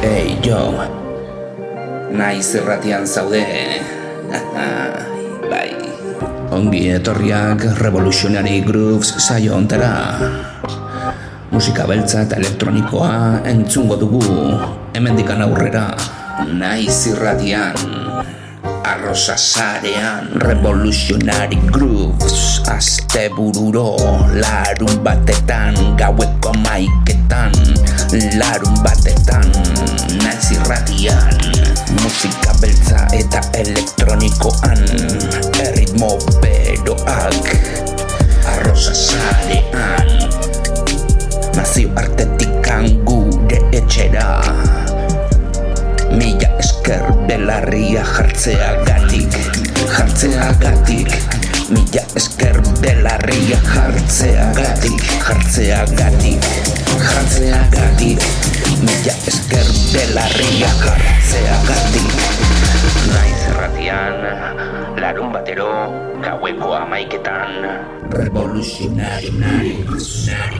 Ei, jo Naiz erratian zaude. Bai. Ongi etorriak Revolutionary Grooves saio ontera Musika beltza eta elektronikoa entzungo dugu Hemendikan aurrera. Naiz irratian Arrosa zarean Revolutionary Grooves Aste bururo Larun batetan Gaueko maiketan Larun batetan Naiz irratian Musika beltza eta elektronikoan Erritmo beroak Arrosa zarean Nazio artetikan gure etxera Mila esker belarria jartzea gatik Jartzea gatik Mila esker belarria jartzea gatik Jartzea gatik Jartzea gatik Mila esker belarria jartzea gatik Naiz erratian Larun batero Gaueko amaiketan Revolutionary Revolutionary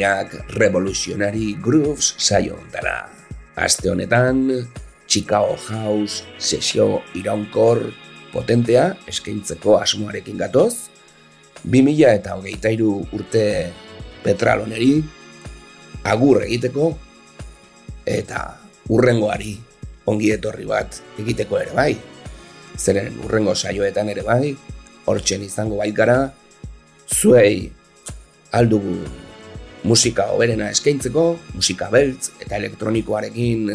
Etorriak Revolutionary Grooves saio ontara. Aste honetan, Chicago House sesio iraunkor potentea eskaintzeko asmoarekin gatoz, 2000 eta hogeita iru urte petraloneri agur egiteko eta urrengoari ongi etorri bat egiteko ere bai. Zeren urrengo saioetan ere bai, hortzen izango baikara, zuei aldugu musika hoberena eskaintzeko, musika beltz eta elektronikoarekin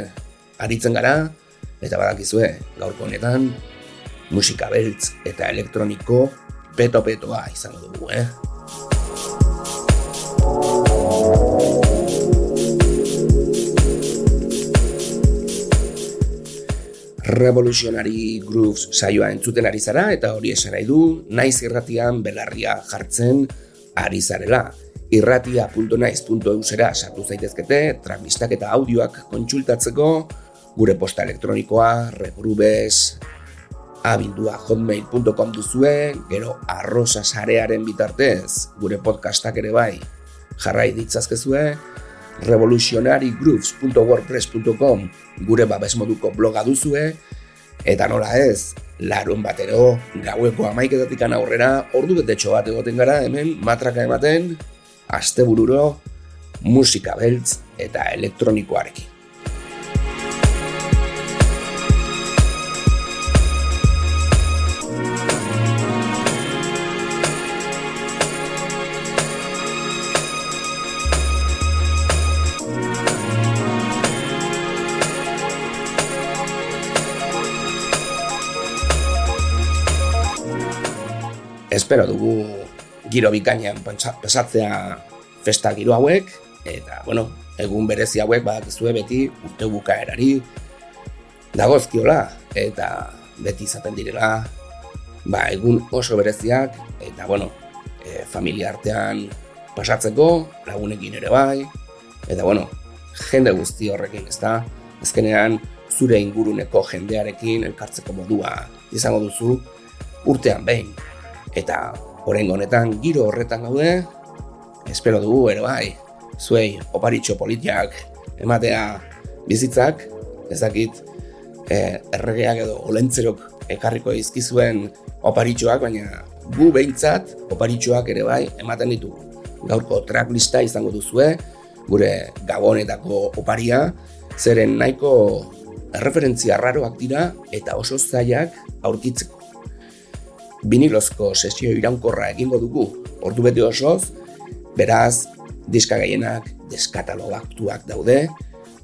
aritzen gara, eta badakizue gaurko honetan musika beltz eta elektroniko peto-petoa izango dugu, eh? Revolutionary Grooves saioa entzuten ari zara eta hori esan nahi du, naiz irratian belarria jartzen ari zarela. irratia.naiz.eusera sartu zaitezkete, transmistak eta audioak kontsultatzeko, gure posta elektronikoa, regrubes, abildua hotmail.com duzue, gero arrosa sarearen bitartez, gure podcastak ere bai, jarrai ditzazkezue, revolutionarygrooves.wordpress.com gure babes moduko bloga duzue, eta nola ez, larun batero, gaueko amaiketatik aurrera, ordu betetxo bat egoten gara, hemen, matraka ematen, astebururo, musika beltz eta elektronikoarekin. espero dugu giro bikainean pasatzea festa giro hauek, eta, bueno, egun berezi hauek badakizue beti urte bukaerari dagozkiola, eta beti izaten direla, ba, egun oso bereziak, eta, bueno, e, familia artean pasatzeko, lagunekin ere bai, eta, bueno, jende guzti horrekin, ez da, ezkenean, zure inguruneko jendearekin elkartzeko modua izango duzu urtean behin. Eta orain honetan giro horretan gaude, espero dugu ere bai, zuei oparitxo politiak ematea bizitzak, ez dakit e, erregeak edo olentzerok ekarriko izkizuen oparitxoak, baina gu behintzat oparitxoak ere bai ematen ditugu. Gaurko tracklista izango duzue, gure gabonetako oparia, zeren nahiko referentzia raroak dira eta oso zailak aurkitzeko. Vinilozko sesio iraunkorra egingo dugu. Ordu bete osoz, beraz, diska gehienak deskatalogatuak daude,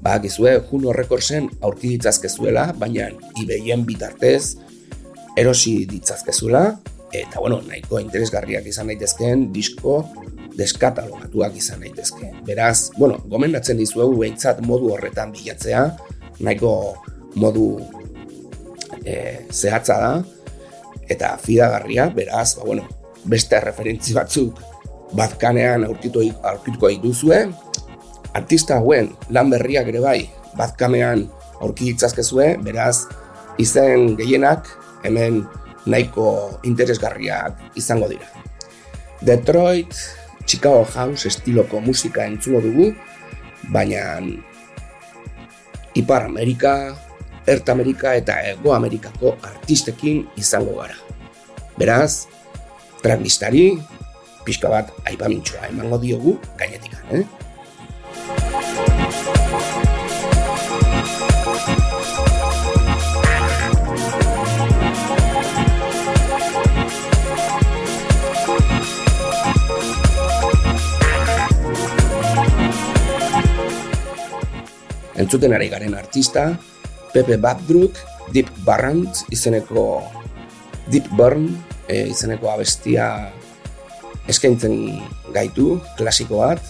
bakizue Juno Recordsen aurki ditzazkezuela, baina ibeien bitartez erosi ditzazkezuela, eta bueno, nahiko interesgarriak izan daitezkeen disko deskatalogatuak izan daitezke. Beraz, bueno, gomendatzen dizuegu behintzat modu horretan bilatzea, nahiko modu e, zehatza da, eta fidagarria, beraz, ba, bueno, beste referentzi batzuk bazkanean aurkitu aurkituko dituzue. Artista hauen lan berriak ere bai bazkanean aurki ditzazkezue, beraz izen gehienak hemen nahiko interesgarriak izango dira. Detroit, Chicago House estiloko musika entzuko dugu, baina Ipar Amerika, Erta Amerika eta Ego Amerikako artistekin izango gara. Beraz, tracklistari, pixka bat aipamintxoa emango diogu gainetik, eh? Entzuten ari garen artista, Pepe Badbrook, Deep Barrant izeneko Deep Burn e, izeneko abestia eskaintzen gaitu, klasiko bat.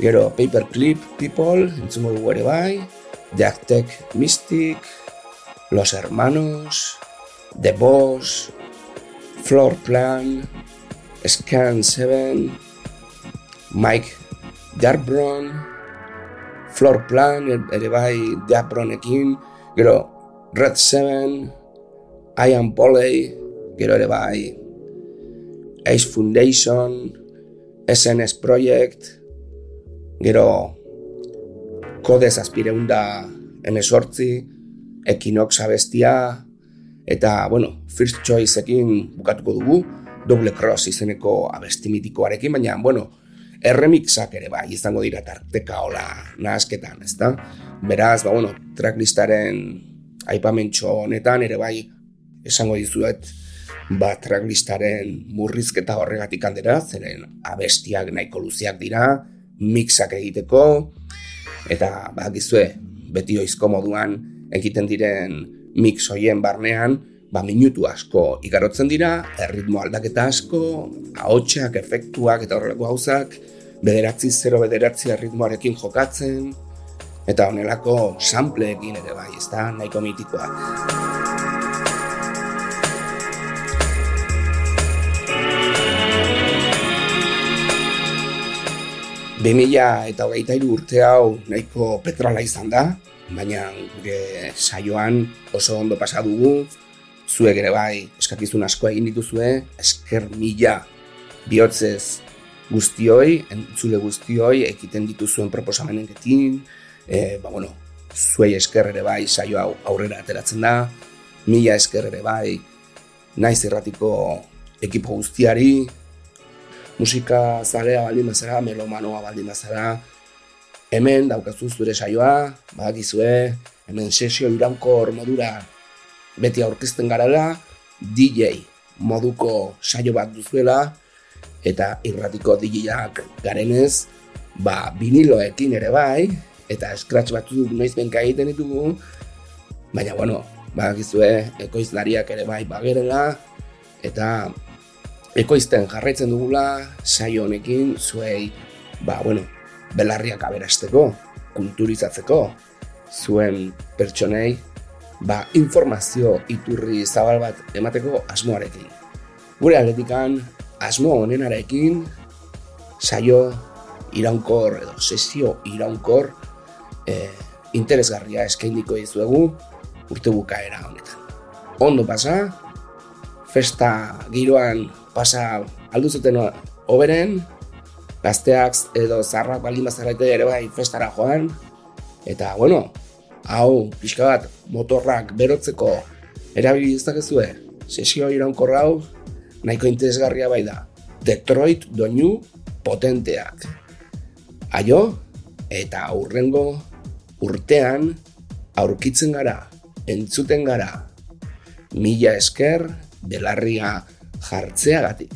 Gero Paperclip People, entzungo dugu ere bai. The Actec Mystic, Los Hermanos, The Boss, Floor Plan, Scan 7, Mike Darbron, Floor Plan, ere bai Darbronekin, gero Red 7, Ian Polley, gero ere bai Ace Foundation, SNS Project, gero Kodez Aspireunda emesortzi, Equinox abestia, eta, bueno, First Choice ekin bukatuko dugu, Double Cross izeneko abesti mitikoarekin, baina, bueno, erremixak ere bai, izango dira tarteka hola nahazketan, ezta? Beraz, ba, bueno, tracklistaren aipamentxo honetan ere bai, esango dizuet, ba, tracklistaren murrizketa horregatik handera, zeren abestiak nahiko luziak dira, mixak egiteko, eta ba, beti oizko moduan egiten diren mix hoien barnean, ba, minutu asko igarotzen dira, erritmo aldaketa asko, ahotsak, efektuak eta horrelako gauzak, bederatzi zero bederatzi erritmoarekin jokatzen, eta honelako sampleekin ere bai, ez da, nahiko mitikoak. 2000 eta hogeita urte hau nahiko petrola izan da, baina gure saioan oso ondo pasa dugu, zuek ere bai eskakizun asko egin dituzue, esker mila bihotzez guztioi, entzule guztioi, ekiten dituzuen proposamenekin, e, ba bueno, zuei esker ere bai saio hau aurrera ateratzen da, mila esker ere bai naiz erratiko ekipo guztiari, musika zarea baldin bazara, melomanoa baldin bazara, hemen daukazu zure saioa, badakizue, hemen sesio iraunkor modura beti aurkezten garala, DJ moduko saio bat duzuela, eta irratiko DJak garenez, ba, viniloekin ere bai, eta scratch batzu noiz benka egiten ditugu, baina, bueno, badakizue, ekoizlariak ere bai bagerela, eta ekoizten jarraitzen dugula saio honekin zuei ba bueno belarriak aberasteko kulturizatzeko zuen pertsonei ba informazio iturri zabal bat emateko asmoarekin. Gure atletikan asmo honenarekin saio iraunkor edo sesio iraunkor e, interesgarria eskainiko dizuegu urte bukaera honetan. Ondo pasa festa giroan pasa aldu zuten oberen, gazteak edo zarrak baldin bazarraite ere bai festara joan, eta, bueno, hau, pixka bat, motorrak berotzeko erabili dezakezue, sesio iraunko hau, nahiko interesgarria bai da. Detroit doinu potenteak. Aio, eta aurrengo urtean aurkitzen gara, entzuten gara, mila esker, belarria jartzeagatik.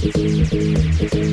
Música